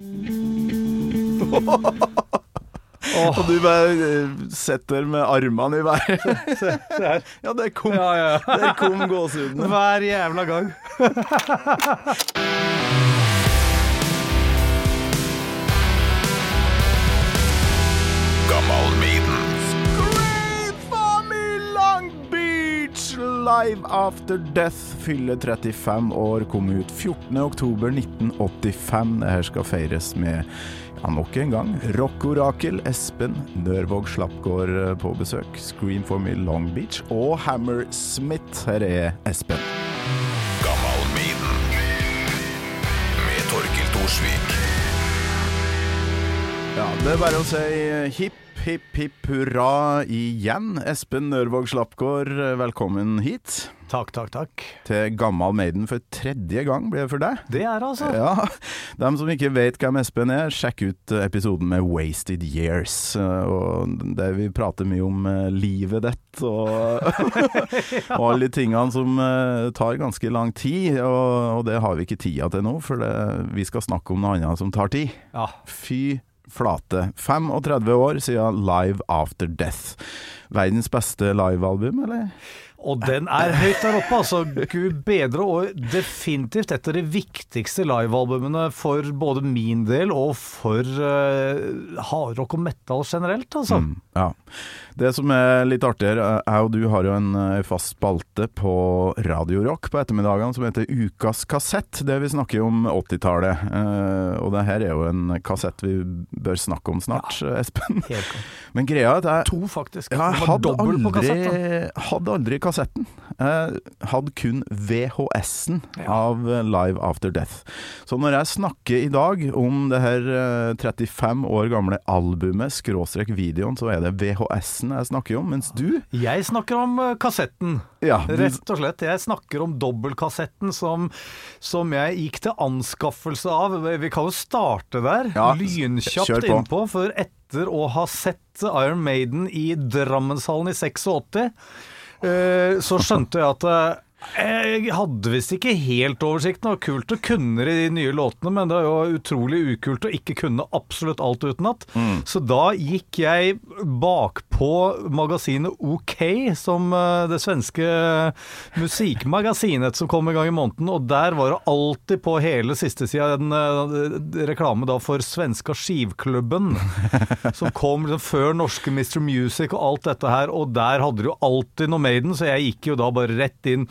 Og du bare setter med armene i været. Se her. Ja, der kom, Ja, ja. kom gåsehudene. Hver jævla gang. Live After Death fyller 35 år, kom ut 14. oktober 1985. Det her skal feires med ja, nok en gang rockorakel Espen Nørvåg Slappgård eh, på besøk. Scream for me Long Beach og Hammer Smith. Her er Espen. Gammal Maiden. Med Torkil Thorsvik. Ja, det er bare å si hipp, hipp, hipp hurra igjen. Espen Nørvåg Slappgård, velkommen hit. Takk, takk, takk. Til Gammal Maiden for tredje gang, blir det for deg? Det er det, altså. Ja, dem som ikke vet hvem Espen er, sjekk ut episoden med Wasted Years. Og der vi prater mye om eh, livet ditt og, og alle de tingene som eh, tar ganske lang tid. Og, og det har vi ikke tida til nå, for det, vi skal snakke om noe annet som tar tid. Ja. Fy flate. 35 år siden Live After Death. Verdens beste livealbum, eller? Og den er høyt der oppe, altså. Gud bedre, og definitivt et av de viktigste livealbumene for både min del og for uh, hardrock og metal generelt, altså. Mm, ja. Det som er litt artigere, jeg og du har jo en eh, fast spalte på Radio Rock på ettermiddagene som heter Ukas kassett, det vi snakker om 80-tallet. Uh, og det her er jo en kassett vi bør snakke om snart, Espen. Helt klart. Men greia er at jeg To, faktisk. ja, hadde aldri, hadde aldri kassetten. Hadde kun VHS-en av Live After Death. Så når jeg snakker i dag om det her eh, 35 år gamle albumet, skråstrek videoen, så er det VHS-en jeg snakker om. Mens du Jeg snakker om eh, kassetten. Ja, du, Rett og slett. Jeg snakker om dobbeltkassetten som, som jeg gikk til anskaffelse av. Vi kan jo starte der. Ja, Lynkjapt innpå. For etter å ha sett Iron Maiden i Drammenshallen i 86, eh, så skjønte jeg at eh, jeg hadde visst ikke helt oversikten. Det var kult å kunne de nye låtene, men det er jo utrolig ukult å ikke kunne absolutt alt utenat. Mm. Så da gikk jeg bakpå magasinet OK, som eh, det svenske musikkmagasinet som kom en gang i måneden, og der var det alltid på hele siste sida en eh, reklame da for svenska skivklubben, som kom liksom før norske Mr. Music og alt dette her, og der hadde de jo alltid noe Maiden, så jeg gikk jo da bare rett inn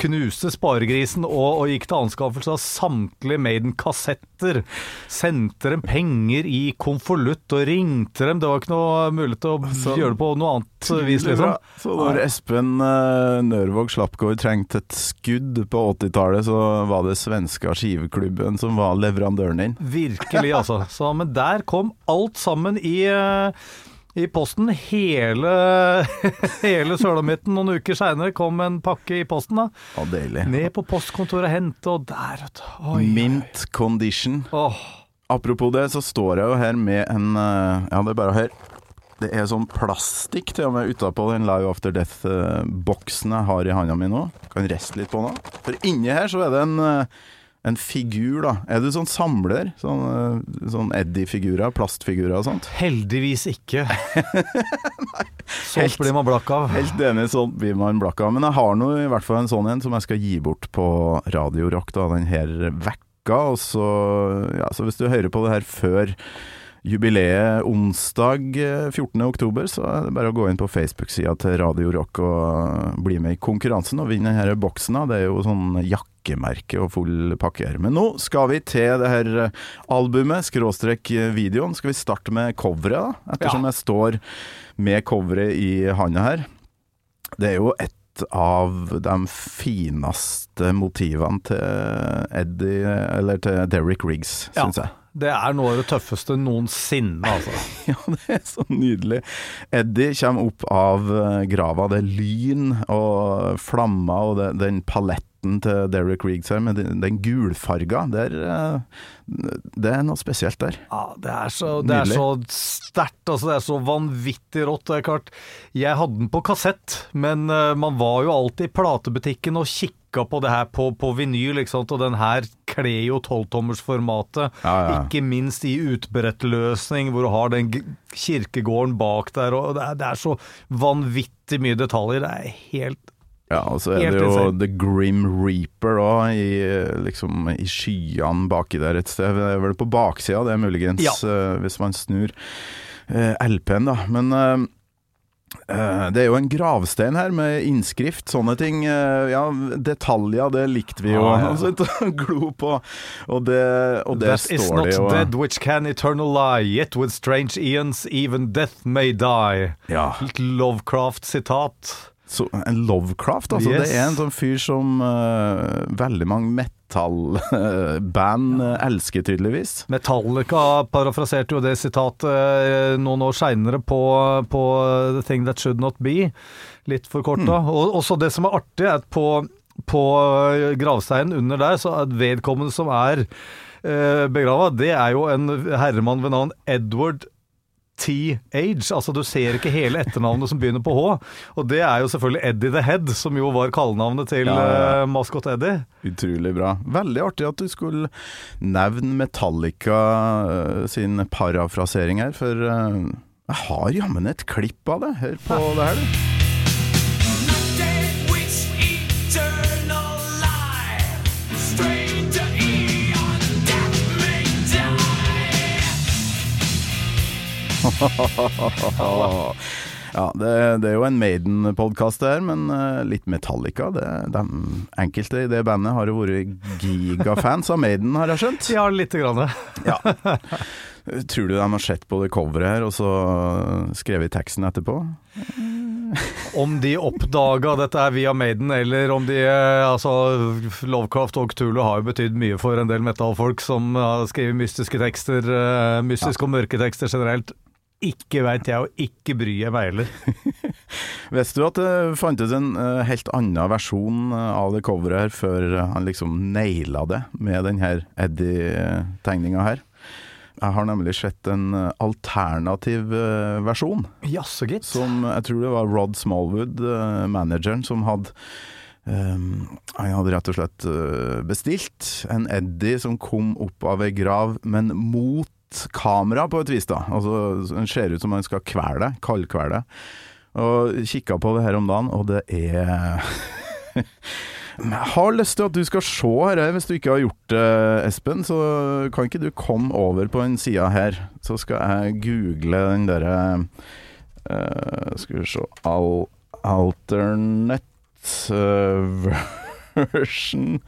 knuste sparegrisen og, og gikk til anskaffelse av samtlige Maiden-kassetter. Sendte dem penger i konvolutt og ringte dem. Det var ikke noe mulighet til å Så- gjøre det på noe annet vis, liksom. Så når Espen uh, Nørvåg Slappgård trengte et skudd på 80-tallet, så var det svenska skiveklubben som var leverandøren din. Virkelig, altså. Så, men der kom alt sammen i eh, i posten. Hele, hele Sølamitten noen uker seinere kom en pakke i posten. da Ja, deilig. Ned på postkontoret, hente, og der, vet du. Mint condition. Åh, Apropos det, så står jeg jo her med en eh, Ja, det er bare høre. Det er sånn plastikk til og med utapå den Live After Death-boksen jeg har i handa mi nå. Kan riste litt på nå. For inni her så er det en, eh, en figur, da. Er du sånn samler? Sånn, eh, sånn Eddie-figurer? Plastfigurer og sånt? heldigvis ikke. Sånt Helt- blir man blakk av. Helt enig, sånn blir man blakk av. Men jeg har nå i hvert fall en sånn en som jeg skal gi bort på Radio Rock da, den her vekka. Og så, ja, så hvis du hører på det her før jubileet onsdag eh, 14. oktober, så er det bare å gå inn på Facebook-sida til Radio Rock og bli med i konkurransen og vinne denne boksen. Det er jo sånn jakkemerke og full pakke her. Men nå skal vi til det her eh, albumet, skråstrek eh, videoen. Skal vi starte med coveret, da? Ettersom jeg står med coveret i handa her. Det er jo et av de fineste motivene til Eddie, eller til Derrick Riggs, Ja. jeg. Det er noe av det tøffeste noensinne, altså. Ja, det er så nydelig. Eddie kommer opp av eh, grava. Det er lyn og flammer, og det, den paletten hatten til Derek Riggs her, med den, gulfarga, det, eh, det er noe spesielt der. Ja, det er så, det er så sterkt, altså. Det er så vanvittig rått. Det er klart, jeg hadde den på kassett, men eh, man var jo alltid i platebutikken og kikka på det her på, på vinyl, ikke sant? og den her kler jo tolvtommersformatet. Ja, ja. Ikke minst i utbrettløsning, hvor du har den kirkegården bak der, og det er, det er så vanvittig mye detaljer. Det er helt Ja, og så er det jo. The Grim Reaper òg, i, liksom, i skyene baki der et sted. Det er vel på baksida, det er muligens, Ja. eh, hvis man snur eh, LP-en, da. Men eh, eh, det er jo en gravstein her med innskrift, sånne ting. ja, detaljer, det likte vi jo Ja, ja. å glo på. Og, det, og That is står not det jo dead which can eternal lie, yet with strange eons even death may die. Ja. Lovecraft-sitat. Så, en Lovecraft, altså. Yes. Det er en sånn fyr som uh, veldig mange metallband uh, elsker, tydeligvis. Metallica parafraserte jo det sitatet uh, noen år seinere på, på The Thing That Should Not Be, litt forkorta. Mm. Og også det som er artig, er at på, på gravsteinen under der, så er vedkommende som er begrava, det er jo en herremann ved navn Edward T-Age, altså du ser ikke hele etternavnet som begynner på H. Og det er jo selvfølgelig Eddie the Head, som jo var kallenavnet til Ja, ja, ja. eh, maskot Eddie. Utrolig bra. Veldig artig at du skulle nevne Metallica eh, sin parafrasering her, for eh, jeg har jammen et klipp av det. Hør på det her, du. Ja, det, det er jo en Maiden-podkast det her, men eh, litt Metallica. Det, de, enkelte i det bandet har jo vært gigafans av Maiden, har jeg skjønt. Ja, lite grann. Ja. Tror du de har sett på det coveret her, og så skrevet teksten etterpå? Om de oppdaga dette her via Maiden, eller om de eh, Altså, Lovecraft og Tulu har jo betydd mye for en del metallfolk som har skrevet mystiske tekster, mystiske ja. og mørke tekster generelt. Ikke veit jeg, og ikke bryr jeg meg heller. Visste du at det fantes en eh, helt annen versjon eh, av det coveret her, før han liksom naila det med denne Eddie-tegninga her? Jeg har nemlig sett en eh, alternativ versjon, Jaså, gitt. som jeg tror det var Rod Smallwood, manageren, som hadde Um, han hadde rett og slett bestilt en Eddie som kom opp av ei grav, men mot kamera på et vis, da. Altså, Den ser ut som man skal kvele deg, kaldkvele. Og kikka på det her om dagen, og det er Jeg har lyst til at du skal se her, hvis du ikke har gjort det, Espen. Så kan ikke du komme over på den sida her, så skal jeg google den derre uh, Skal vi se Al Alternate eh, version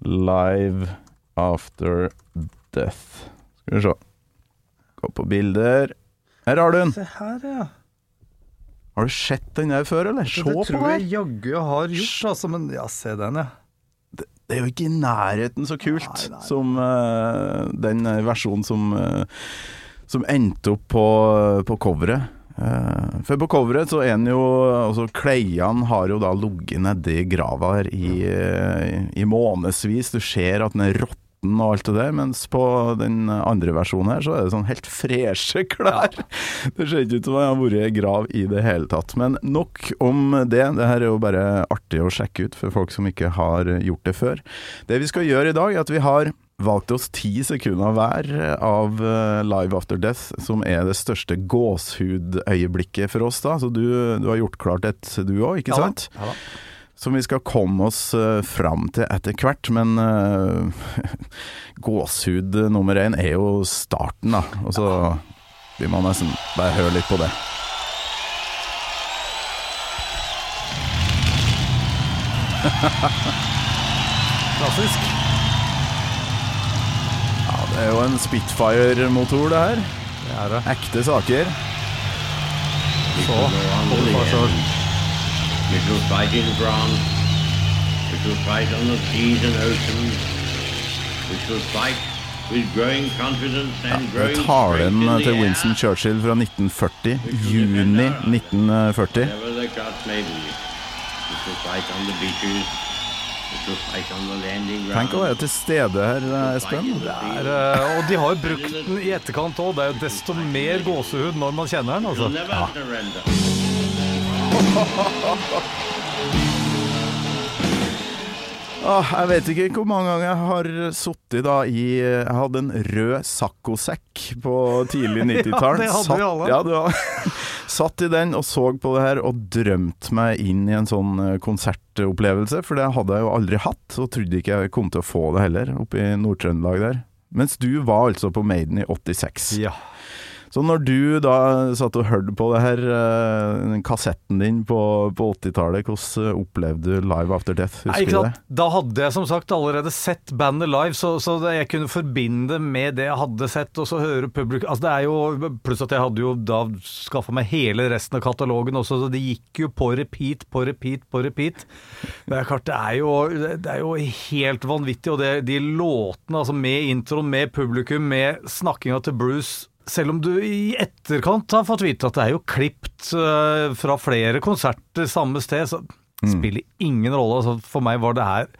live after death. Skal vi se. Gå på bilder. Her har du den. Se her, ja. Har du sett den der før, eller? Se det tror jeg den. jaggu jeg har gjort, altså. Men ja, se den, ja. Det er jo ikke i nærheten så kult Nei, nei. som uh, den versjonen som, uh, som endte opp på, på coveret. Uh, for på coveret så er den jo Altså Kleian har jo da ligget nedi grava her i, eh, i månedsvis. Du ser at den er råtten og alt det der, mens på den andre versjonen her så er det sånn helt freshe klær. Det ser ikke ut som han har vært i grav i det hele tatt. Men nok om det. Det her er jo bare artig å sjekke ut for folk som ikke har gjort det før. Det vi skal gjøre i dag, er at vi har valgt oss ti sekunder hver av eh, Live After Death, som er det største gåshudøyeblikket for oss. da Så du, du har gjort klart et, du òg, ikke Ja sant? Ja da. Som vi skal komme oss uh, fram til etter hvert. Men uh, gåshud nummer én er jo starten, da. Og så Vi må nesten bare høre litt på det. Klassisk. Ja, det er jo en Spitfire-motor, det her. Det er det. Ekte saker. Så det bare sjøl. We shall fight in France. We shall fight on the seas and oceans. We shall fight ja, growing confidence and Det growing talen til Winston. Churchill fra 1940. Juni 1940. Whatever the cost may be. We shall fight on the beaches. which will fight on the landing ground. Tenk å være til stede her, Espen. Er, eh, og de har jo brukt den i etterkant òg. Det er jo desto mer gåsehud når man kjenner den. Altså. surrender. Ah, jeg vet ikke hvor mange ganger jeg har sittet da i Jeg hadde en rød saccosekk på tidlig 90-tall. ja, det hadde vi alle. Ja, du har Satt i den og så på det her og drømt meg inn i en sånn eh, konsertopplevelse, for det hadde jeg jo aldri hatt, og trodde ikke jeg kom til å få det heller, oppe i Nord-Trøndelag der. Mens du var altså på Maiden i 86. Ja. Så når du da satt og hørte på det her, eh, kassetten din på, på 80-tallet, hvordan opplevde du Live After Death? Nei, Husker ikke du det? sant? Da hadde jeg som sagt allerede sett bandet live, så, så jeg kunne forbinde med det jeg hadde sett, og så høre publikum altså det er jo, Pluss at jeg hadde jo da skaffa meg hele resten av katalogen også, så det gikk jo på repeat, på repeat, på repeat. Det er klart, det er jo, det er jo helt vanvittig, og det, de låtene, altså med introen, med publikum, med snakkinga til Bruce selv om du i etterkant har fått vite at det er jo klipt eh, fra flere konserter samme sted, så spiller ingen rolle. Altså, for meg var det her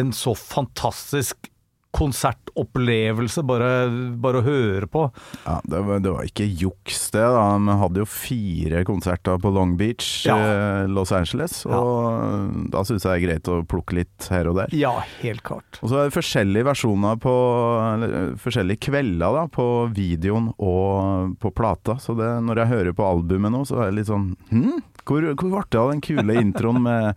en så fantastisk konsertopplevelse, bare, bare å høre på. Ja, det var, det var ikke juks det da, vi hadde jo fire konserter på Long Beach, Ja. eh, Los Angeles, og da synes jeg det er greit å plukke litt her og der. Ja, helt klart. Og så er det forskjellige versjoner på, eller forskjellige kvelder da, på videoen og på plata, så det, når jeg hører på albumet nå, så er det litt sånn, hm? Hvor, hvor ble det av den kule introen med,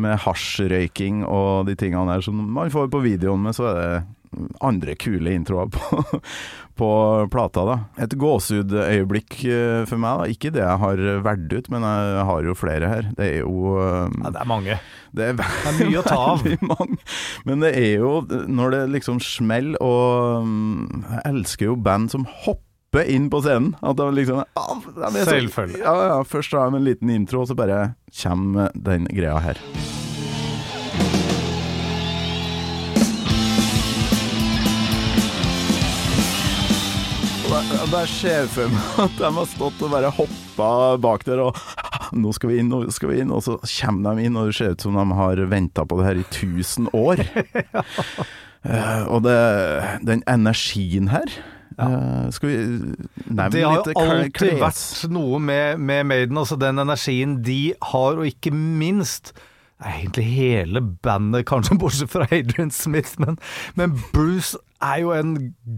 med hasjrøyking og de tingene der som man får på videoen, med, så er det andre kule introer på, på plata. da. Et gåsehudøyeblikk eh, for meg, da. ikke det jeg har valgt ut, men jeg har jo flere her. Det er jo eh, Ja, det er mange. det er, Det er mye å ta av. mange. Men det er jo når det liksom smeller, og mm, jeg elsker jo band som hopper inn på scenen. At det liksom ah, så- Selvfølgelig. Ja, ja, først har de en liten intro, og så bare kommer den greia her. Bare ser for meg at de har stått og bare hoppa bak der og nå skal vi inn, nå skal vi inn, og så kommer de inn, og det ser ut som de har venta på det her i 1000 år. uh, og det, den energien her eh, Skal vi nevne Det har jo alltid vært noe med, med Maiden, altså den energien de har, og ikke minst Egentlig hele bandet, kanskje bortsett fra Adrian Smith, men, men Bruce er jo en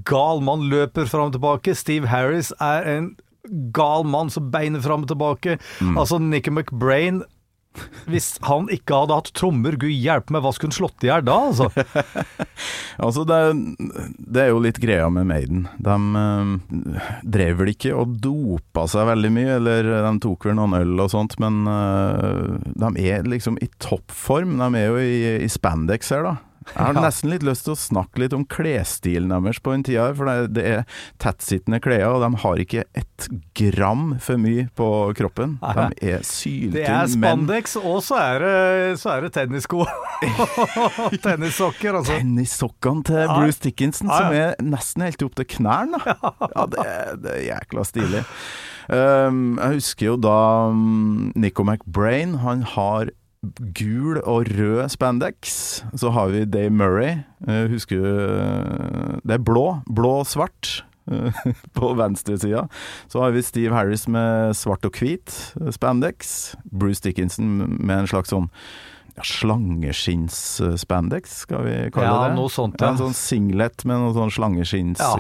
gal mann, løper fram og tilbake. Steve Harris er en gal mann som beiner fram og tilbake. Altså Nicky McBrain Hvis han ikke hadde hatt trommer, gud hjelpe meg, hva skulle han slått i hjel da, altså? Altså, det, det er jo litt greia med Maiden. De øh, drev vel ikke og dopa seg veldig mye, eller de tok vel noen øl og sånt, men øh, de er liksom i toppform. De er jo i, i spandex her, da. Jeg har nesten litt lyst til å snakke litt om klesstilen deres på den tida, for det, det er tettsittende klær, og de har ikke et gram for mye på kroppen. De er Det er spandex, men... og så er det, så er det tennissko. Tennissokker, altså. Tennissokkene til Ja. Bruce Dickinson, som er nesten helt opp til knærne. Ja, det, det er jækla stilig. Um, jeg husker jo da um, Nico McBrain, han har gul og rød spandex. Så har vi Dave Murray, uh, husker du uh, Det er blå, blå og svart. uh, På venstresida. Så har vi Steve Harris med svart og hvit spandex. Bruce Dickinson med en slags sånn ja, slangeskinns-spandex, skal vi kalle Ja, det. noe sånt, ja. ja. En sånn singlet med noen sånn Ja.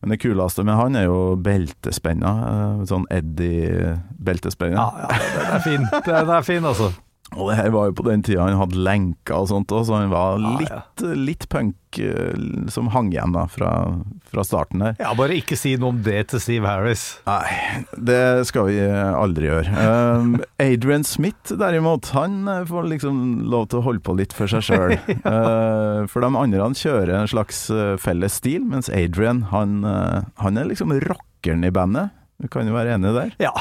Men det kuleste med han er jo beltespenna. eh, Sånn Eddie-beltespenna. Ja, ja, den er fin. Den er fin, altså. Og det her var jo på den tida han hadde lenker og sånt òg, så han var litt, litt, ja. litt punk eh, som hang igjen da fra, fra starten der. Ja, bare ikke si noe om det til Steve Harris. Nei, det skal vi aldri gjøre. Um, Adrian Smith derimot, han eh, får liksom lov til å holde på litt for seg sjøl. for de andre han kjører en slags eh, felles stil, mens Adrian han, eh, han er liksom rockeren i bandet. Du kan jo være enig der? Ja.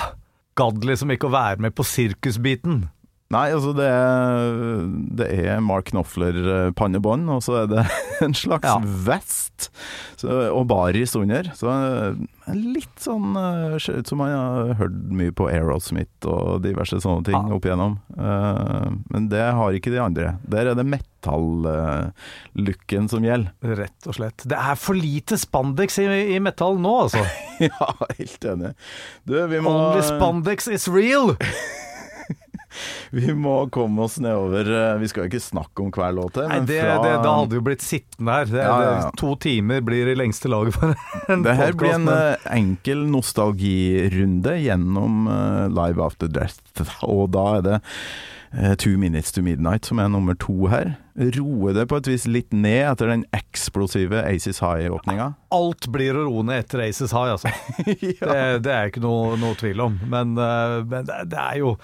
Gadd liksom ikke å være med på sirkusbiten. Nei, altså det er, det er Mark Knopfler-pannebånd, og så er det en slags Ja. vest så, og baris under. Så eh, litt sånn eh, Ser ut som man har hørt mye på Aerosmith og diverse sånne ting Ja. opp igjennom. Uh, men det har ikke de andre. Der er det metall-looken som gjelder. Rett og slett. Det er for lite spandex i, i metall nå, altså. ja, helt enig. Du, vi må, Only spandex is real! vi må komme oss nedover eh, Vi skal jo ikke snakke om hver låt Nei, det, fra det, da hadde vi blitt sittende her. Det, Ja, ja, ja. Det, to timer blir i lengste laget for en Det her blir en men- eh, enkel nostalgirunde gjennom eh, Live After Death, og da er det Two Minutes to Midnight som er nummer to her. Roer det på et vis litt ned etter den eksplosive Aces High-åpninga. Alt blir å roe ned etter Aces High, altså. det, det er ikke noe, noe tvil om. Men, men det, det, er jo,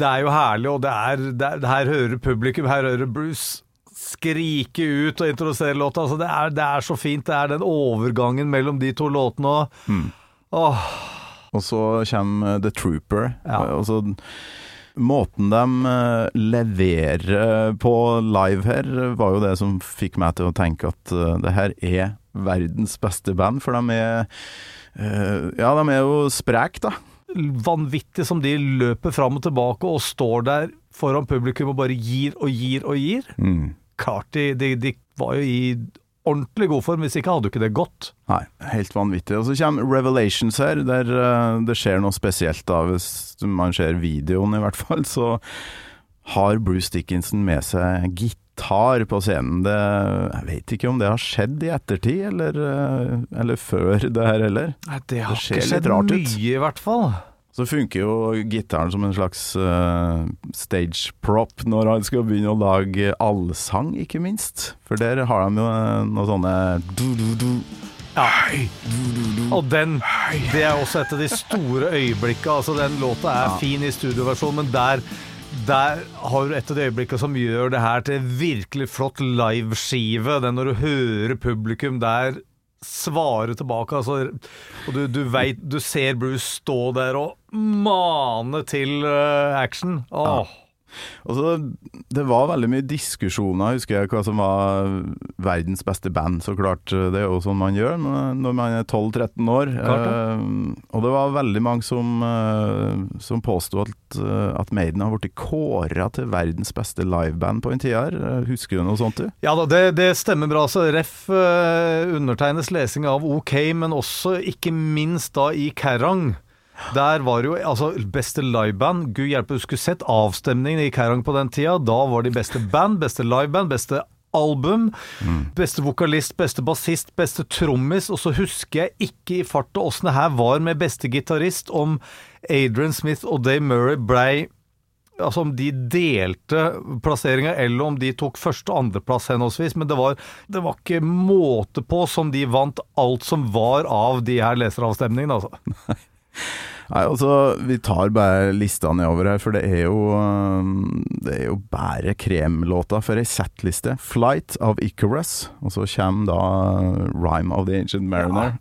det er jo herlig, og det er, det er Her hører publikum, her hører Bruce skrike ut og introdusere låta. Altså, det, er, det er så fint. Det er den overgangen mellom de to låtene og Mm. Åh, Og så kommer eh, The Trooper. Ja. Og så Måten de eh, leverer på live her, var jo det som fikk meg til å tenke at eh, det her er verdens beste band, for de er eh, Ja, de er jo spreke, da. Vanvittig som de løper fram og tilbake og står der foran publikum og bare gir og gir og gir. Mm. Klart de, de, de var jo i ordentlig god form, hvis ikke hadde jo ikke det gått. Nei, helt vanvittig. Og så kommer Revelations her, der eh, det skjer noe spesielt da, hvis man ser videoen i hvert fall, så har Bruce Dickinson med seg gitar på scenen. Det, jeg vet ikke om det har skjedd i ettertid, eller, eh, eller før det her heller. Nei, det har det ikke skjedd rart ut. mye, i hvert fall. Så funker jo gitaren som en slags uh, stage prop når han skal begynne å lage allsang, ikke minst. For der har de jo noen noe sånne du-du-du. Ja. Og den, det er også et av de store øyeblikka. Altså, den låta er fin i studioversjon, men der der har du et av de øyeblikkene som gjør det her til virkelig flott liveskive. Det er når du hører publikum der svare tilbake. Altså, og du, du, vet, du ser Bruce stå der og mane til eh, action. Åh. Og så, Det var veldig mye diskusjoner, husker jeg, hva som var verdens beste band. Så klart, det er jo sånn man gjør når man er 12-13 år. Eh, og det var veldig mange som, uh, som påsto at, eh, at Maiden har blitt kåra til verdens beste liveband på en tid her. Eh, Husker du noe sånt, du? Ja da, det, det stemmer bra. Så Ref eh, undertegnes lesing av OK, men også ikke minst da i Kerrang. Der var jo altså beste liveband. Gud hjelpe, du skulle sett avstemningen i Kerrang på den tida. Da var de beste band, beste liveband, beste album. Beste vokalist, beste bassist, beste trommis. Og så husker jeg ikke i farta åssen det her var med beste gitarist, om Adrian Smith og Dave Murray blei Altså om de delte plasseringa, eller om de tok første- og andreplass henholdsvis. Men det var, det var ikke måte på som de vant alt som var av de her leseravstemningene, altså. Nei, altså, Vi tar bare lista nedover her, for det er jo um, Det er jo bare kremlåta for ei settliste. 'Flight of Icarus', og så kommer da 'Rhyme of the Ancient Mariner'.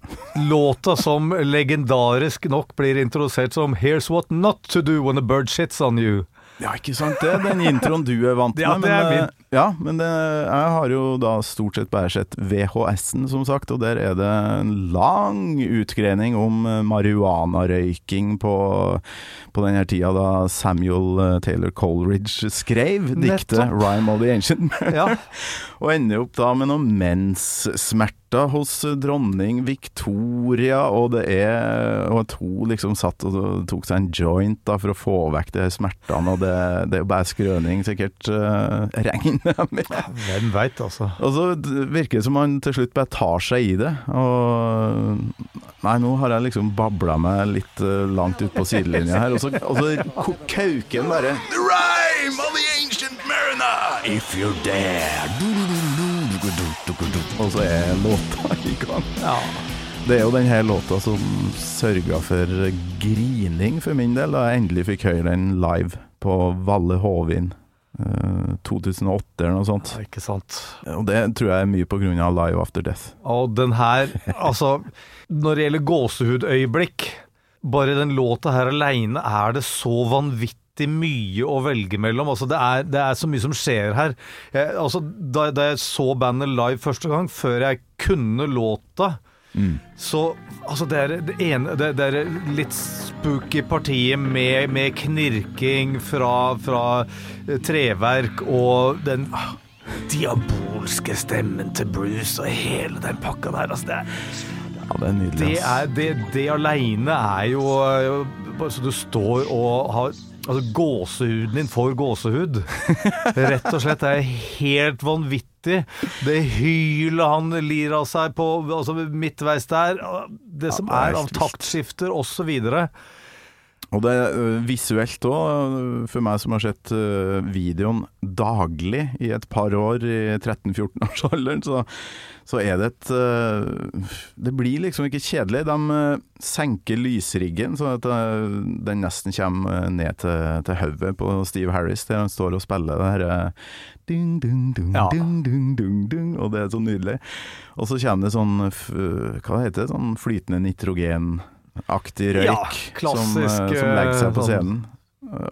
Låta som legendarisk nok blir introdusert som 'Here's what not to do when a bird shits on you'. Ja, ikke sant? Det er den introen du er vant med. Ja, det er men, min. Eh, Ja, men det, jeg har jo da stort sett bare sett VHS-en, som sagt, og der er det en lang utgrening om eh, marihuanarøyking på, på den her tida da Samuel eh, Taylor Coleridge skrev diktet Nettopp. 'Rhyme of the Ancient. Ja. Og ender opp da med noen menssmerter hos dronning Victoria, og det er Og hun liksom satt og tok seg en joint da for å få vekk de smertene, og det, det er jo bare skrøning, sikkert, uh, regner jeg med. Hvem veit, altså. Og så virker det som han til slutt bare tar seg i det. Og Nei, nå har jeg liksom babla meg litt eh, langt ut på sidelinja her, og så, og så kauker han bare The rhyme of the ancient mariner, if you're there. Og så er låta i gang. Ja. Det er jo denne låta som sørga for grining for min del, da jeg endelig fikk høre den live på Valle Hovin. Eh, 2008 eller noe sånt. Ikke sant. Og det tror jeg er mye av Live After Death. Og den her, altså Når det gjelder gåsehudøyeblikk Bare den låta her aleine er det så vanvittig vanvittig mye å velge mellom. Altså, det, er, det er så mye som skjer her. Jeg, altså, da, da jeg så bandet live første gang, før jeg kunne låta så altså det er det ene Det, det er litt spooky partiet med, med knirking fra, fra eh, treverk og den ah, diabolske stemmen til Bruce og hele den pakka der. Altså det, er- Ja, det er nydelig. det, er, det, det aleine er jo eh, så du står og har Altså, gåsehuden din får gåsehud. Rett og slett. Det er helt vanvittig. Det hylet han lir av seg på altså midtveis der. Det som det er er av taktskifter osv. Og det er visuelt òg, for meg som har sett videoen daglig i et par år i 13-14-årsalderen, så, så er det et Det blir liksom ikke kjedelig. De senker lysriggen sånn at den nesten kommer ned til, til hodet på Steve Harris, der han står og spiller det herre ding, ding, ding, Ja. ding, ding, ding, ding, og det er så nydelig. Og så kommer det sånn Hva heter det? Sånn flytende nitrogenaktig røyk Ja, som, klassisk, som, som legger seg på sånn scenen.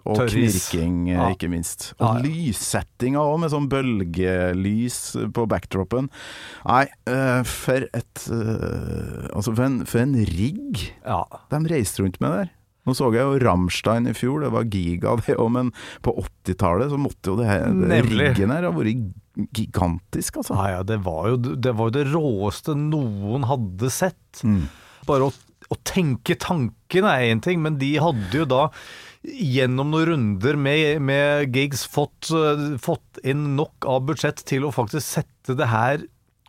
Og tørris. knirking, eh, Ja. ikke minst. Og Ja, ja. lyssettinga òg, med sånn bølgelys på backdropen. Nei, eh, for et eh, Altså, for en, for en rigg Ja. de reiste rundt med der. Nå så jeg jo Rammstein i fjor, det var giga det òg, men på 80-tallet så måtte jo det her det riggen her ha vært gigantisk, altså. Nei, ja, det var, jo, det var jo det råeste noen hadde sett. Mm. Bare å, å tenke tanken er én ting, men de hadde jo da gjennom noen runder med, med gigs fått, eh, fått inn nok av budsjett til å faktisk sette det her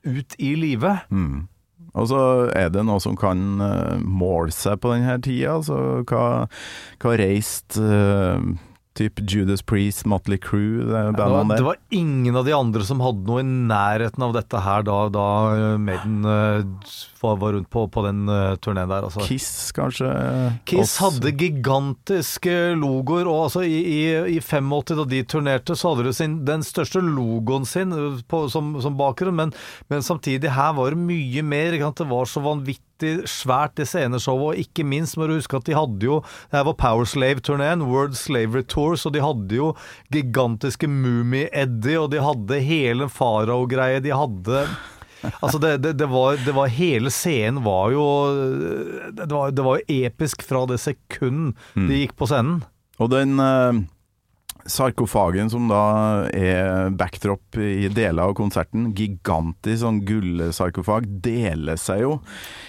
ut i livet. Mm. Og så er det noe som kan uh, måle seg på denne tida. Altså hva, hva reist typ Judas Priest, Motley Crew, det Det var, det var ingen av de andre som hadde noe i nærheten av dette her da, da eh, Maiden eh, var, var rundt på, på den uh, turneen der. Altså. Kiss, kanskje? Kiss Oss. hadde gigantiske logoer, og altså i, i, i 85 da de turnerte, så hadde de sin, den største logoen sin på, som, som bakgrunn, men, men samtidig her var det mye mer. Det var så vanvittig svært det sceneshowet, og ikke minst må du huske at de hadde jo Det her var Power Slave-turneen, World Slavery Tour, så de hadde jo gigantiske Mummi-Eddie, og de hadde hele Farao-greie, de hadde Altså det, det, det, var, det var Hele scenen var jo Det var, det var jo episk fra det sekund de gikk på scenen. Og den eh, sarkofagen som da er backdrop i deler av konserten, gigantisk sånn gullsarkofag, deler seg jo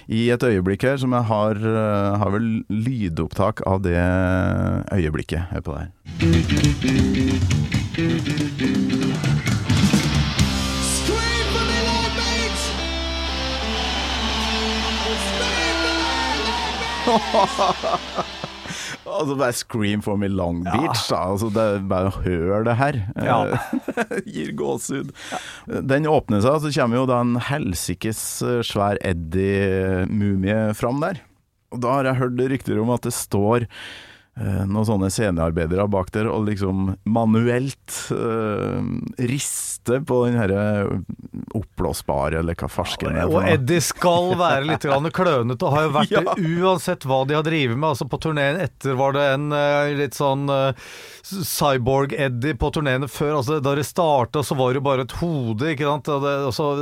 i et øyeblikk her som jeg har, eh, har vel lydopptak av det øyeblikket. Hør på det her. Ha ha ha Lord Altså bare Scream for me Long Beach, da. Altså det er bare hør det her. Ja. Gir gåsehud. Den åpner seg, så kommer jo da en helsikes eh, svær Eddie-mumie fram der. Og da har jeg hørt rykter om at det står eh, noen sånne scenearbeidere bak der og liksom manuelt uh, riste på den herre oppblåsbare, eller hva farsken er. Og. Eddie skal være litt klønete, og har jo vært Ja. det uansett hva de har drevet med. Altså På turneen etter var det en uh, litt sånn uh, cyborg-Eddie på turneene før. Altså Da det starta, så var det jo bare et hode, ikke sant. Og, det, og så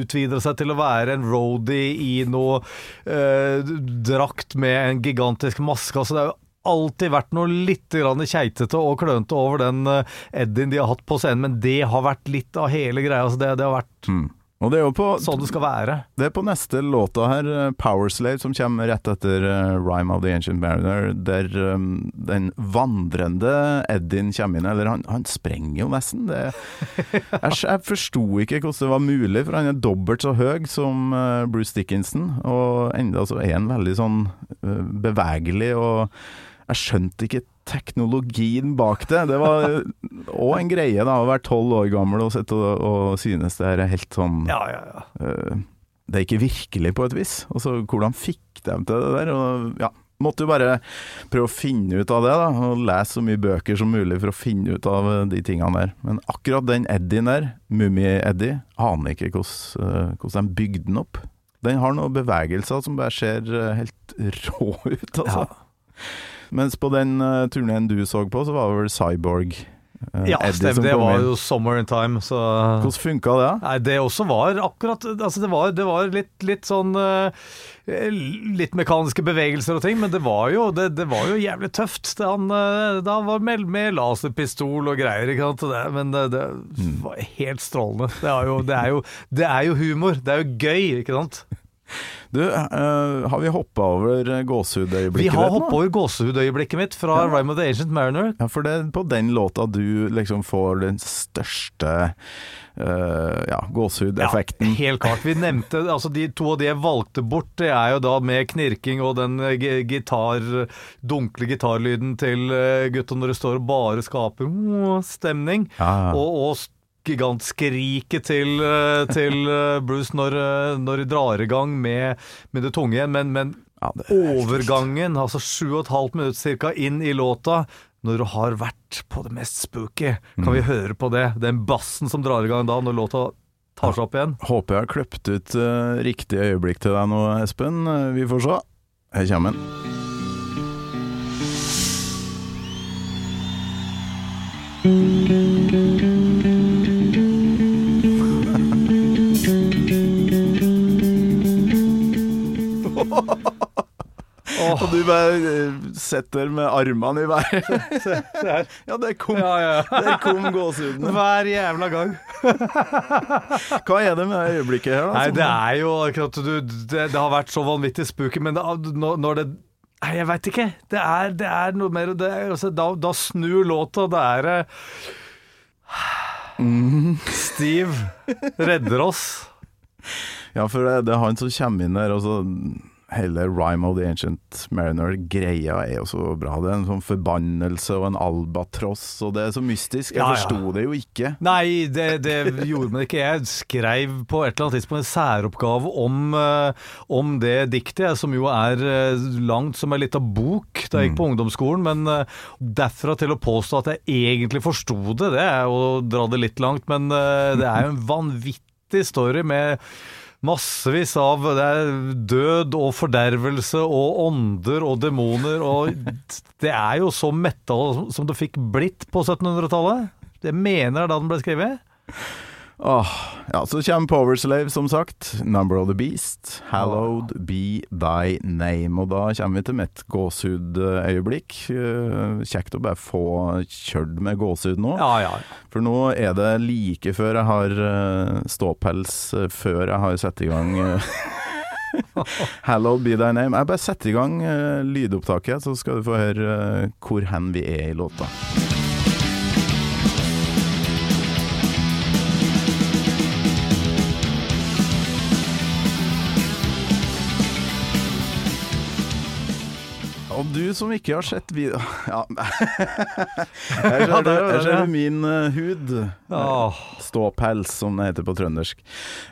utvider det seg til å være en roadie i noe eh, drakt med en gigantisk maske. Altså det er jo alltid vært noe litt keitete og klønete over den eh, Eddien de har hatt på scenen, men det har vært litt av hele greia. Altså det, det har vært Mm. Og det er jo på sånn det skal være. Det er på neste låta her, 'Powerslave', som kommer rett etter eh, Rhyme of the Ancient Mariner, der um, den vandrende Eddien kommer inn. Eller han, han sprenger jo nesten. Det, jeg jeg forsto ikke hvordan det var mulig, for han er dobbelt så høy som eh, Bruce Dickinson, og enda så er han veldig sånn eh, bevegelig, og jeg skjønte ikke teknologien bak det. Det var òg en greie, da, å være tolv år gammel og sette, og, og synes det er helt sånn Ja, ja, ja. Uh, det er ikke virkelig på et vis. Og så hvordan fikk de til det der? Og ja, måtte jo bare prøve å finne ut av det, da. Og lese så mye bøker som mulig for å finne ut av eh, de tingene der. Men akkurat den Eddien der, Mummi-Eddie, aner ikke hvordan, eh, hvordan de bygde den opp. Den har noen bevegelser som bare ser helt rå ut, altså. Mens på den uh, turneen du så på, så var det vel Cyborg Uh, Ja, stemmer. Det var inn. jo 'Summer in Time', så Hvordan funka det? Nei, det også var akkurat Altså, det var, det var litt, litt sånn uh, Litt mekaniske bevegelser og ting, men det var jo, det, det var jo jævlig tøft. Da han, da han var med, med laserpistol og greier, ikke sant. Det, men det, det var helt strålende. Det er, jo, det, er jo, det er jo humor. Det er jo gøy, ikke sant. Du, uh, har vi hoppa over gåsehudøyeblikket Vi har ditt hoppa over gåsehudøyeblikket mitt fra Ja. Rhyme of the Ancient Mariner. Ja, for det er på den låta du liksom får den største uh, ja, gåsehudeffekten. Ja, helt klart. Vi nevnte altså de to av de jeg valgte bort, det er jo da med knirking og den eh, gitar, dunkle gitarlyden til gutta når det står og bare skaper stemning. Ja, ja. Og, og gigantskriket til, eh, til eh, Bruce når, eh, når de drar i gang med, med det tunge igjen. Men, men Ja, er overgangen, altså sju og et halvt minutt cirka inn i låta, når du har vært på det mest spooky, kan Mm. vi høre på det? Den bassen som drar i gang da, når låta tar seg opp igjen. Håper jeg har kløpt ut uh, riktig øyeblikk til deg nå, Espen. Vi får se. Her kommer den. Og du bare eh, setter med armene i været. ja, der kom, Ja, ja. der kom gåsehudene. Hver jævla gang. Hva er det med det øyeblikket her, da? Nei, det er jo akkurat du, det, det har vært så vanvittig spooky, men det, når, det Nei, jeg veit ikke. Det er, det er noe mer det er, altså, da, da snur låta. Det er mm. Steve redder oss. Ja, for det, det er han som kommer inn der, og så Hele Rhyme of the Ancient Mariner-greia er jo så bra. Det er en sånn forbannelse og en albatross, og det er så mystisk. Jeg Ja, ja. det jo ikke. Nei, det, det gjorde man ikke. Jeg skrev på et eller annet tidspunkt en særoppgave om, eh, om det diktet, som jo er eh, langt som ei lita bok da jeg gikk på ungdomsskolen. Men eh, derfra til å påstå at jeg egentlig forsto det, det er å dra det litt langt. Men det er jo en vanvittig story med Massevis av det død og fordervelse og ånder og demoner og Det er jo så metal som det fikk blitt på 1700-tallet. Jeg mener det er da den ble skrevet. Åh, ja, så kommer Powerslave, som sagt. Number of the Beast. Hallowed be thy name. Og da kommer vi til mitt gåsehudøyeblikk. Eh, Kjekt å bare få kjørt med gåsehud nå. Ja, ja. For nå er det like før jeg har eh, ståpels, eh, før jeg har satt i gang Hallowed be thy name. Jeg bare setter i gang lydopptaket, så skal du få høre hvor hen vi er i låta. Og du som ikke har sett video... Ja. Her ser du, her det, ser du min uh, hud. Ståpels, som det heter på trøndersk.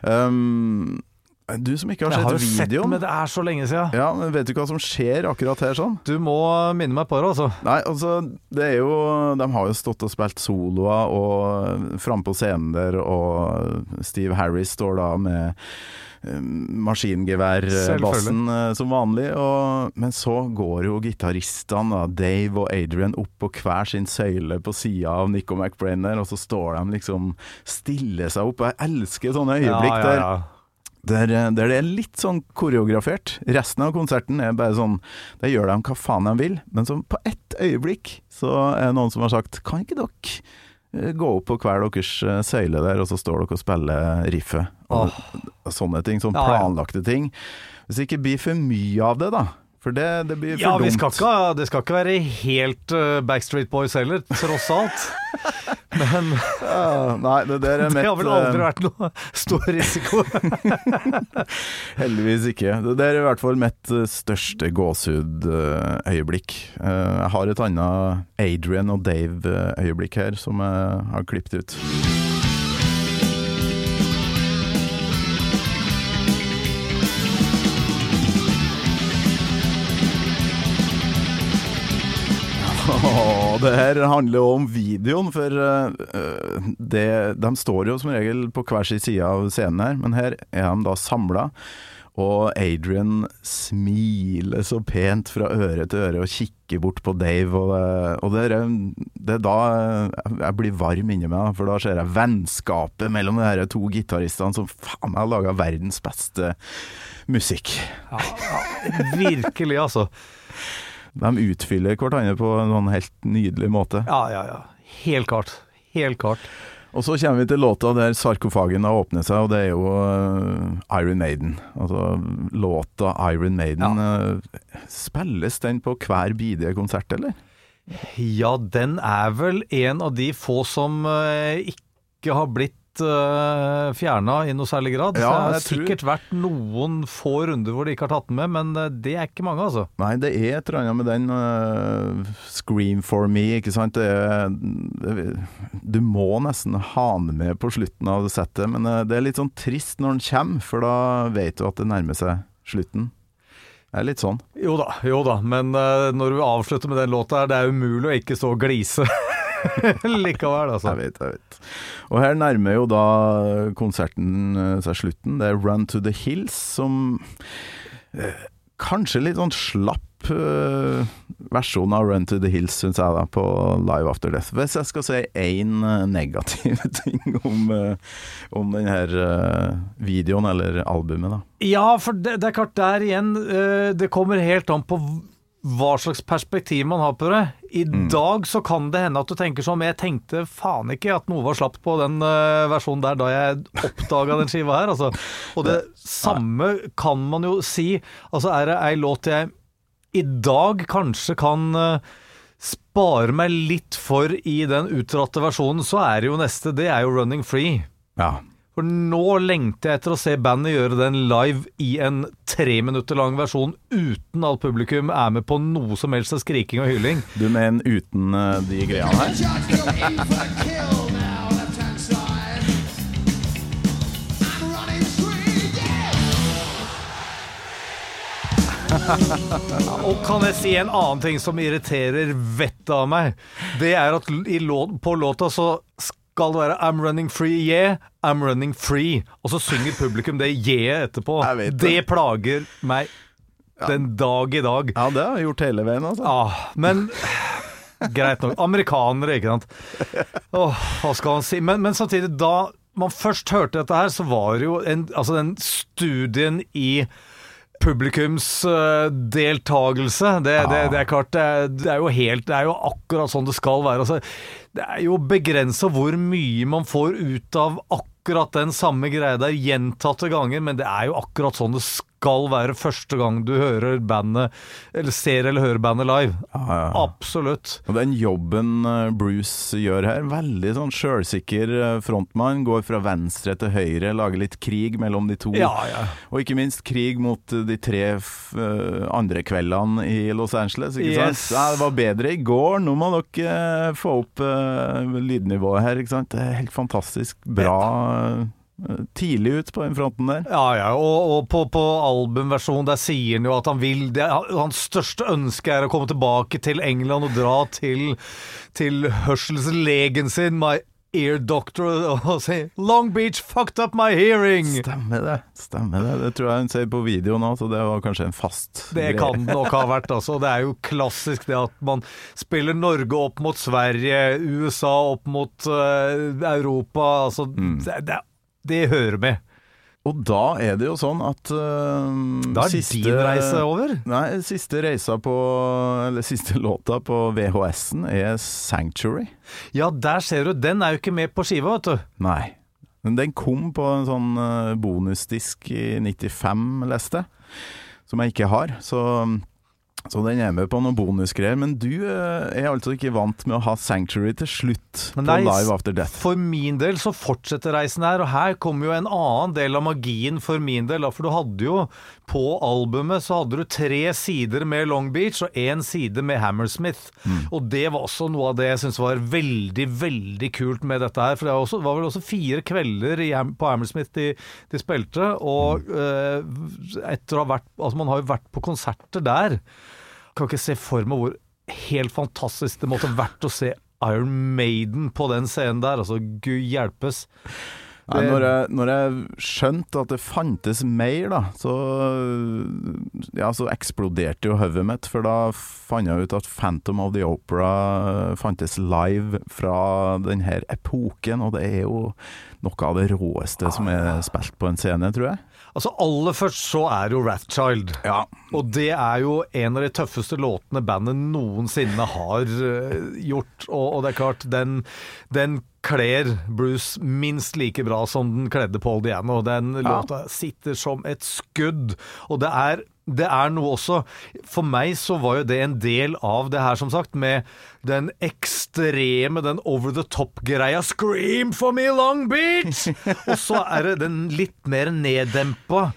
Um, du som ikke har sett videoen. Jeg har jo sett den, men det er så lenge siden. ja, men Vet du hva som skjer akkurat her sånn? Du må minne meg på det, altså. Nei, altså, det er jo De har jo stått og spilt soloer og framme på scenen der, og Steve Harris står da med eh, maskingeværbassen eh, som vanlig. Og, men så går jo gitaristene, Dave og Adrian, opp på hver sin søyle på sida av Nico McBrain der, og så står de liksom stiller seg opp. Jeg elsker sånne øyeblikk ja, ja, der. ja. Der, der det er litt sånn koreografert. Resten av konserten er bare sånn Der gjør de hva faen de vil, men så på ett øyeblikk så er det noen som har sagt Kan ikke dere eh, gå opp på hver deres eh, søyle der, og så står dere og spiller riffet? Og, oh. sånne ting. Sånn planlagte ting. Hvis det ikke blir for mye av det, da. For det, det blir for Ja, vi dumt. skal ikke, det skal ikke være helt uh, Backstreet Boys heller, tross alt. Men Ja, nei, det der er det har vel eh, aldri vært noe stor risiko. Heldigvis ikke. Det der er i hvert fall mitt eh, største gåsehudøyeblikk. Jeg har et annet Adrian og Dave-øyeblikk her, som jeg har klippet ut. Åh, det her handler jo om videoen, for uh, det, de står jo som regel på hver sin side av scenen her, men her er de da samla. Og Adrian smiler så pent fra øre til øre og kikker bort på Dave. Og, det- og det, er, det er da jeg blir varm inni meg, for da ser jeg vennskapet mellom de her to gitaristene som faen meg har laga verdens beste musikk. Ja, ja, virkelig, altså. De utfyller hverandre på en helt nydelig måte. Ja, ja, ja. Helt klart. Helt klart. Og så kommer vi til låta der sarkofagen har åpnet seg, og det er jo uh, Iron Maiden. Altså låta Iron Maiden. eh, spilles den på hver bidige konsert, eller? Ja, den er vel en av de få som uh, ikke har blitt uh, fjerna i noe særlig grad. Ja, det har sikkert tror- vært noen få runder hvor de ikke har tatt den med, men eh, det er ikke mange, altså. Nei, det er et eller annet med den uh, 'Scream for me', ikke sant. Det er, det, du må nesten ha den med på slutten av settet, men uh, det er litt sånn trist når den kommer, for da vet du at det nærmer seg slutten. Det er litt sånn. Jo da, jo da, men uh, når du avslutter med den låta her, det er umulig å ikke stå og glise. Likevel, altså. Jeg vet, jeg vet. Og her nærmer jo da konserten eh, seg slutten. Det er 'Run to the Hills', som eh, kanskje litt sånn slapp eh, versjon av 'Run to the Hills', syns jeg, da, på Live After Death. Hvis jeg skal si én negativ ting om, eh, om denne eh, videoen, eller albumet, da. Ja, for det, det er klart der igjen, eh, det kommer helt an på hva slags perspektiv man har på det. I dag så kan det hende at du tenker sånn, men jeg tenkte faen ikke at noe var slapt på den eh, versjonen der da jeg oppdaga den skiva her, altså. Og det samme kan man jo si. Altså er det ei låt jeg i dag kanskje kan eh, spare meg litt for i den utdratte versjonen, så er det jo neste, det er jo 'Running Free'. Ja. For nå lengter jeg etter å se bandet gjøre den live i en tre minutter lang versjon uten at publikum er med på noe som helst av skriking og hylling. Du mener uten uh, de greiene her? Og kan jeg si en annen ting som irriterer vettet av meg? Det er at i lå på låta så skal det være 'I'm running free, yeah', 'I'm running free'. Og så synger publikum det yeah etterpå. Det det. plager meg den dag i dag. Ja, det har jeg gjort hele veien, altså. Ja, men Greit nok. Amerikanere, ikke sant. Åh, hva skal man si? Men, men samtidig, da man først hørte dette her, så var det jo en, altså den studien i publikums Uh, det, det, det, det er klart det er, det er jo helt Det er jo akkurat sånn det skal være. Altså, det er jo begrensa hvor mye man får ut av akkurat den samme greia der gjentatte ganger, men det er jo akkurat sånn det skal være første gang du hører bandet, eller ser eller hører bandet live. Ja, ja. Absolutt. Og den jobben eh, Bruce gjør her, veldig sånn sjølsikker eh, frontmann. Går fra venstre til høyre, lager litt krig mellom de to. Ja, ja. Og ikke minst krig mot eh, de tre andre kveldene i Los Angeles. Ikke Yes. sant? Ja, det var bedre i går, nå må dere få opp lydnivået her. Ikke sant? Det er helt fantastisk bra tidlig ut på den fronten der. Ja, ja, og, og på, på albumversjonen der sier han jo at han vil det, Hans største ønske er å komme tilbake til England og dra til, til hørselslegen sin, my ear doctor, og si 'Long Beach fucked up my hearing'. Stemmer det. Stemmer det. Det tror jeg hun ser på video nå, så det var kanskje en fast Det greie. kan det nok ha vært, altså. Det er jo klassisk det at man spiller Norge opp mot Sverige, USA opp mot uh, Europa. Altså, det, det, det hører med. Og da er det jo sånn at uh, Da er din reise over. Nei, siste reisa på Eller siste låta på VHS-en er 'Sanctuary'. Ja, der ser du. Den er jo ikke med på skiva, vet du. Nei. Men den kom på en sånn øh, bonusdisk i 95, leste jeg. Som jeg ikke har. Så, så den er med på noen bonusgreier. Men du øh, er altså ikke vant med å ha 'Sanctuary' til slutt på Nei, Live After Death. For min del så fortsetter reisen her, og her kommer jo en annen del av magien for min del. For du hadde jo på albumet så hadde du tre sider med Long Beach og én side med Hammersmith. Og det var også noe av det jeg syns var veldig, veldig kult med dette her. For det var, også, var vel også fire kvelder i, på Hammersmith de, de spilte, og eh, etter å ha vært Altså, man har jo vært på konserter der. Kan ikke se for meg hvor helt fantastisk det måtte vært å se Iron Maiden på den scenen der. Altså, gud hjelpes. Nei, når, jeg, når jeg skjønte at det fantes mer, da, så, ja, så eksploderte jo hodet mitt. For da fant jeg ut at Phantom of the Opera fantes live fra denne epoken, og det er jo noe av det råeste som er spilt på en scene, tror jeg. Altså Aller først så er jo Rathchild. Ja. Og det er jo en av de tøffeste låtene bandet noensinne har eh, gjort. Og, og det er klart, den, den kler Bruce minst like bra som den kledde Paul Diano. Den låta sitter som et skudd. Og det er, det er noe også For meg så var jo det en del av det her, som sagt, med den ekstreme, den over the top-greia 'Scream for me, Long Beach!' og så er det den litt mer neddempa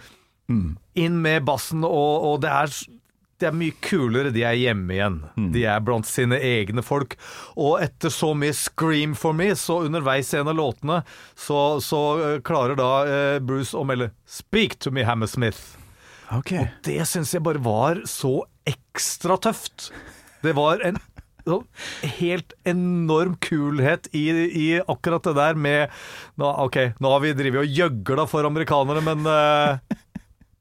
inn med bassen, og, og det er det er mye kulere de er hjemme igjen. De er blant sine egne folk. Og etter så mye 'Scream for me', så underveis i en av låtene, så, så eh, klarer da eh, Bruce å melde 'Speak to me, Hammersmith'. Ok. Det syns jeg bare var så ekstra tøft. Det var en helt enorm kulhet i, i akkurat det der med nå, Ok, nå har vi drevet og gjøgla for amerikanere, men uh,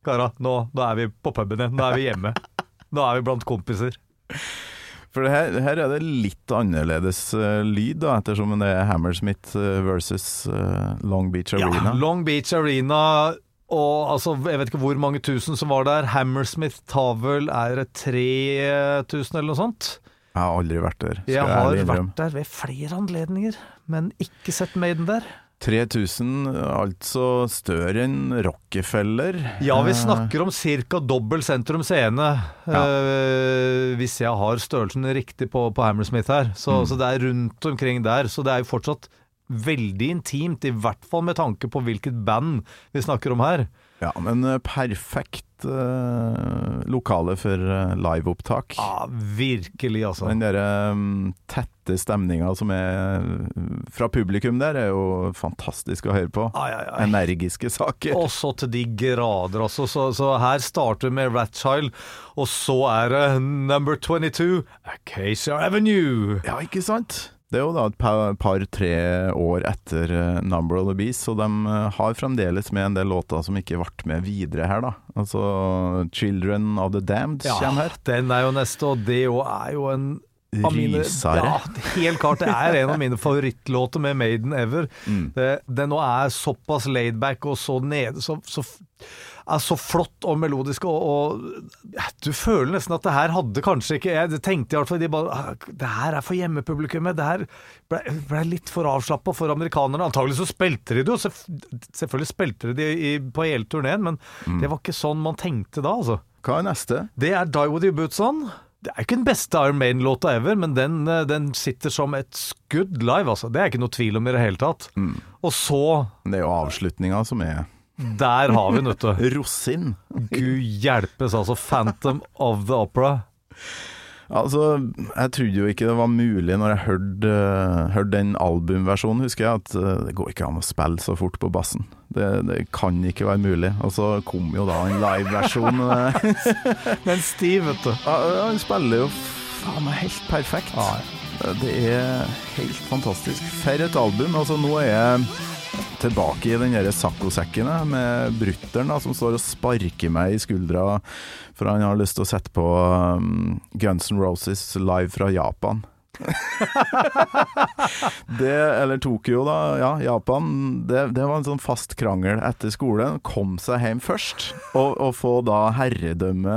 kara, nå, nå er vi på puben igjen. Nå er vi hjemme. Nå er vi blant kompiser. For det her, her er det litt annerledes uh, lyd, da, ettersom det er Hammersmith eh, versus uh, Long Beach Arena. Ja, Long Beach Arena og altså, jeg vet ikke hvor mange tusen som var der. Hammersmith Tavel Er det 3000 eller noe sånt? Jeg har aldri vært der, skal Jeg jeg, har ærlig vært der ved flere anledninger, men ikke sett Maiden der. 3000, altså større enn Rockefeller. Ja, vi Eh, snakker om ca. dobbel sentrum scene, eh, hvis jeg har størrelsen riktig på, på Hammersmith her. Så, så det er rundt omkring der. Så det er jo fortsatt veldig intimt, i hvert fall med tanke på hvilket band vi snakker om her. Ja, men eh, perfekt eh, lokale for eh, liveopptak. Ja, virkelig, altså. Den derre mm, tette stemninga som er fra publikum der, er jo fantastisk å høre på. Ai, ai, ai. Energiske saker. Og så til de grader, altså. Så, så her starter vi med Ratchild, og så er det number 22, Acacia Avenue. Ja, ikke sant? Det er jo da et par- par-tre år etter eh, Number of the Beast, så de eh, har fremdeles med en del låter som ikke ble med videre her, da. Altså Children of the Damned kommer her. den er jo neste, og det er jo en mine, ja, helt klart. Det er en av mine favorittlåter med Maiden ever. Mm. Det, det nå er såpass laidback og så nede så, så, er så flott og melodisk, og, og du føler nesten at det her hadde kanskje ikke Jeg tenkte i hvert fall de bare "Ah, Det her er for hjemmepublikummet. Det her ble, ble litt for avslappa for amerikanerne. Antagelig så spilte de det jo. Selvf selvfølgelig spilte de det på hele turneen, men Mm. det var ikke sånn man tenkte da, altså. Hva er neste? Det er Die With Your Boots On. Det er ikke den beste Iron Maiden-låta ever, men den, eh, den sitter som et skudd live, altså. Det er ikke noe tvil om i det hele tatt. Og så Det er jo avslutninga som er Der har vi den, vet du. rosin. Gud hjelpes, altså. Phantom of the Opera. Altså, jeg trodde jo ikke det var mulig når jeg hørte, eh, hørte den albumversjonen, husker jeg, at eh, det går ikke an å spille så fort på bassen. Det, det kan ikke være mulig. Og så kom jo da en liveversjon. Men Steve, vet du. Ja, Han spiller jo faen meg helt perfekt. Ja, Det er helt fantastisk. For et album. Altså, nå er jeg tilbake i den saccosekken med brutter'n som står og sparker meg i skuldra for han har lyst til å sette på um, Guns N' Roses live fra Japan. det, eller Tokyo, da. Ja, Japan. Det, det var en sånn fast krangel etter skolen. Kom seg hjem først, og, og få da herredømme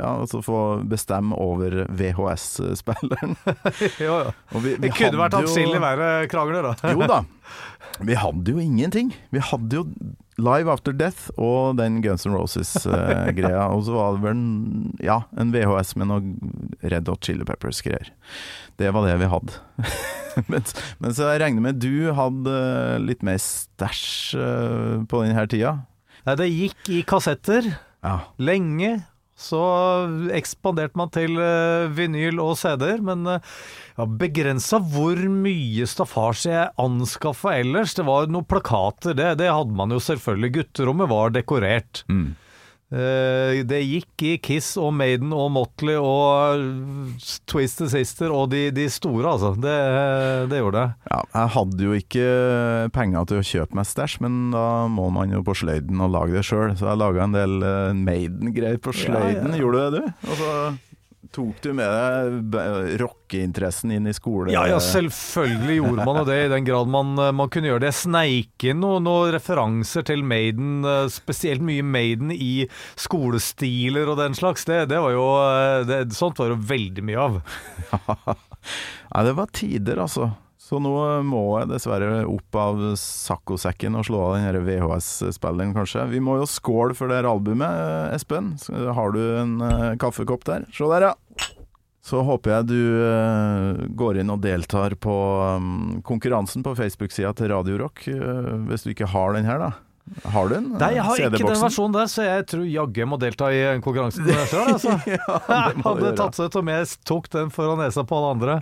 Ja, altså få bestemme over VHS-spilleren. jo, jo. Vi- vi Det kunne vært atskillig verre krangler, da. Jo da. Vi hadde jo ingenting. Vi hadde jo Live After Death og den Guns N' Roses-greia. og så var det vel en, ja, en VHS med noe Red Hot Chili Peppers-greier. Det var det vi hadde. men, men så jeg regner med du hadde litt mer stæsj eh, på denne tida? Nei, det gikk i kassetter Ja. lenge. Så ekspanderte man til eh, vinyl og CD-er, men ja, begrensa hvor mye staffasje jeg anskaffa ellers. Det var noen plakater, det, det hadde man jo selvfølgelig. Gutterommet var dekorert. Mm. Eh, det gikk i Kiss og Maiden og Motley og Twisted Sister og de, de store, altså. Det, det gjorde det. Ja, jeg hadde jo ikke penger til å kjøpe meg stæsj, men da må man jo på sløyden og lage det sjøl. Så jeg laga en del eh, Maiden-greier på sløyden. Gjorde du det, du? Og så tok du med deg rockeinteressen inn i skole... Ja, ja, selvfølgelig gjorde man det, i den grad man, eh, man kunne gjøre det. Jeg sneik inn noen, noen referanser til Maiden, eh, spesielt mye Maiden i skolestiler og den slags. Det, det var jo eh, det, Sånt var det veldig mye av. Nei, det var tider, altså. Så nå må jeg dessverre opp av saccosekken og slå av den VHS-spilleren, kanskje. Vi må jo skåle for det her albumet, Espen. Har du en eh, kaffekopp der? Se der, ja. Så håper jeg du eh, går inn og deltar på um, konkurransen på Facebook-sida til Radio Rock, eh, hvis du ikke har den her, da. Har du den? Nei, jeg har ikke den versjonen der, så jeg tror jaggu jeg må delta i en konkurranse sjøl, altså. det Hadde tatt seg ut om jeg tok den foran nesa på alle andre.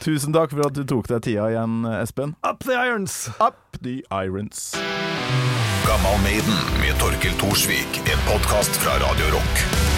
Tusen takk for at du tok deg tida igjen, Espen. Up the irons! Up the irons. Gammal Maiden med Torkel Thorsvik. En podkast fra Radio Rock.